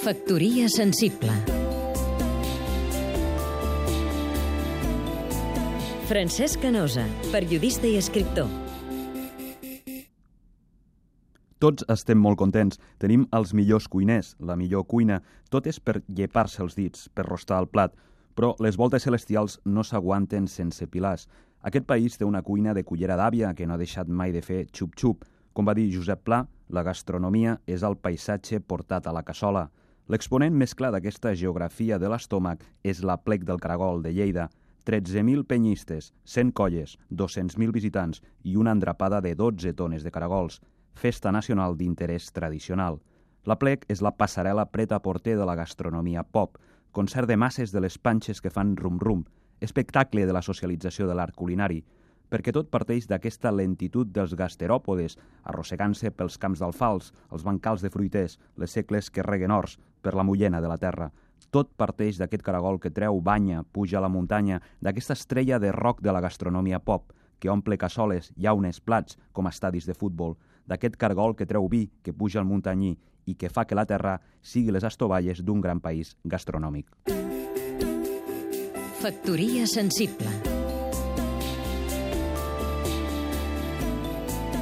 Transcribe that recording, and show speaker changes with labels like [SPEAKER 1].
[SPEAKER 1] Factoria sensible Francesc Canosa, periodista i escriptor.
[SPEAKER 2] Tots estem molt contents. Tenim els millors cuiners, la millor cuina. Tot és per llepar-se els dits, per rostar el plat. Però les voltes celestials no s'aguanten sense pilars. Aquest país té una cuina de cullera d'àvia que no ha deixat mai de fer xup-xup. Com va dir Josep Pla, la gastronomia és el paisatge portat a la cassola. L'exponent més clar d'aquesta geografia de l'estómac és la plec del Caragol de Lleida, 13.000 penyistes, 100 colles, 200.000 visitants i una endrapada de 12 tones de caragols. Festa nacional d'interès tradicional. La plec és la passarel·la preta a porter de la gastronomia pop, concert de masses de les panxes que fan rum-rum, espectacle de la socialització de l'art culinari, perquè tot parteix d'aquesta lentitud dels gasteròpodes, arrossegant-se pels camps d'alfals, els bancals de fruiters, les segles que reguen horts, per la mullena de la terra, tot parteix d'aquest caragol que treu banya, puja a la muntanya, d'aquesta estrella de rock de la gastronomia pop, que omple cassoles, llaunes, plats, com estadis de futbol, d'aquest cargol que treu vi, que puja al muntanyí i que fa que la terra sigui les estovalles d'un gran país gastronòmic.
[SPEAKER 1] Factoria sensible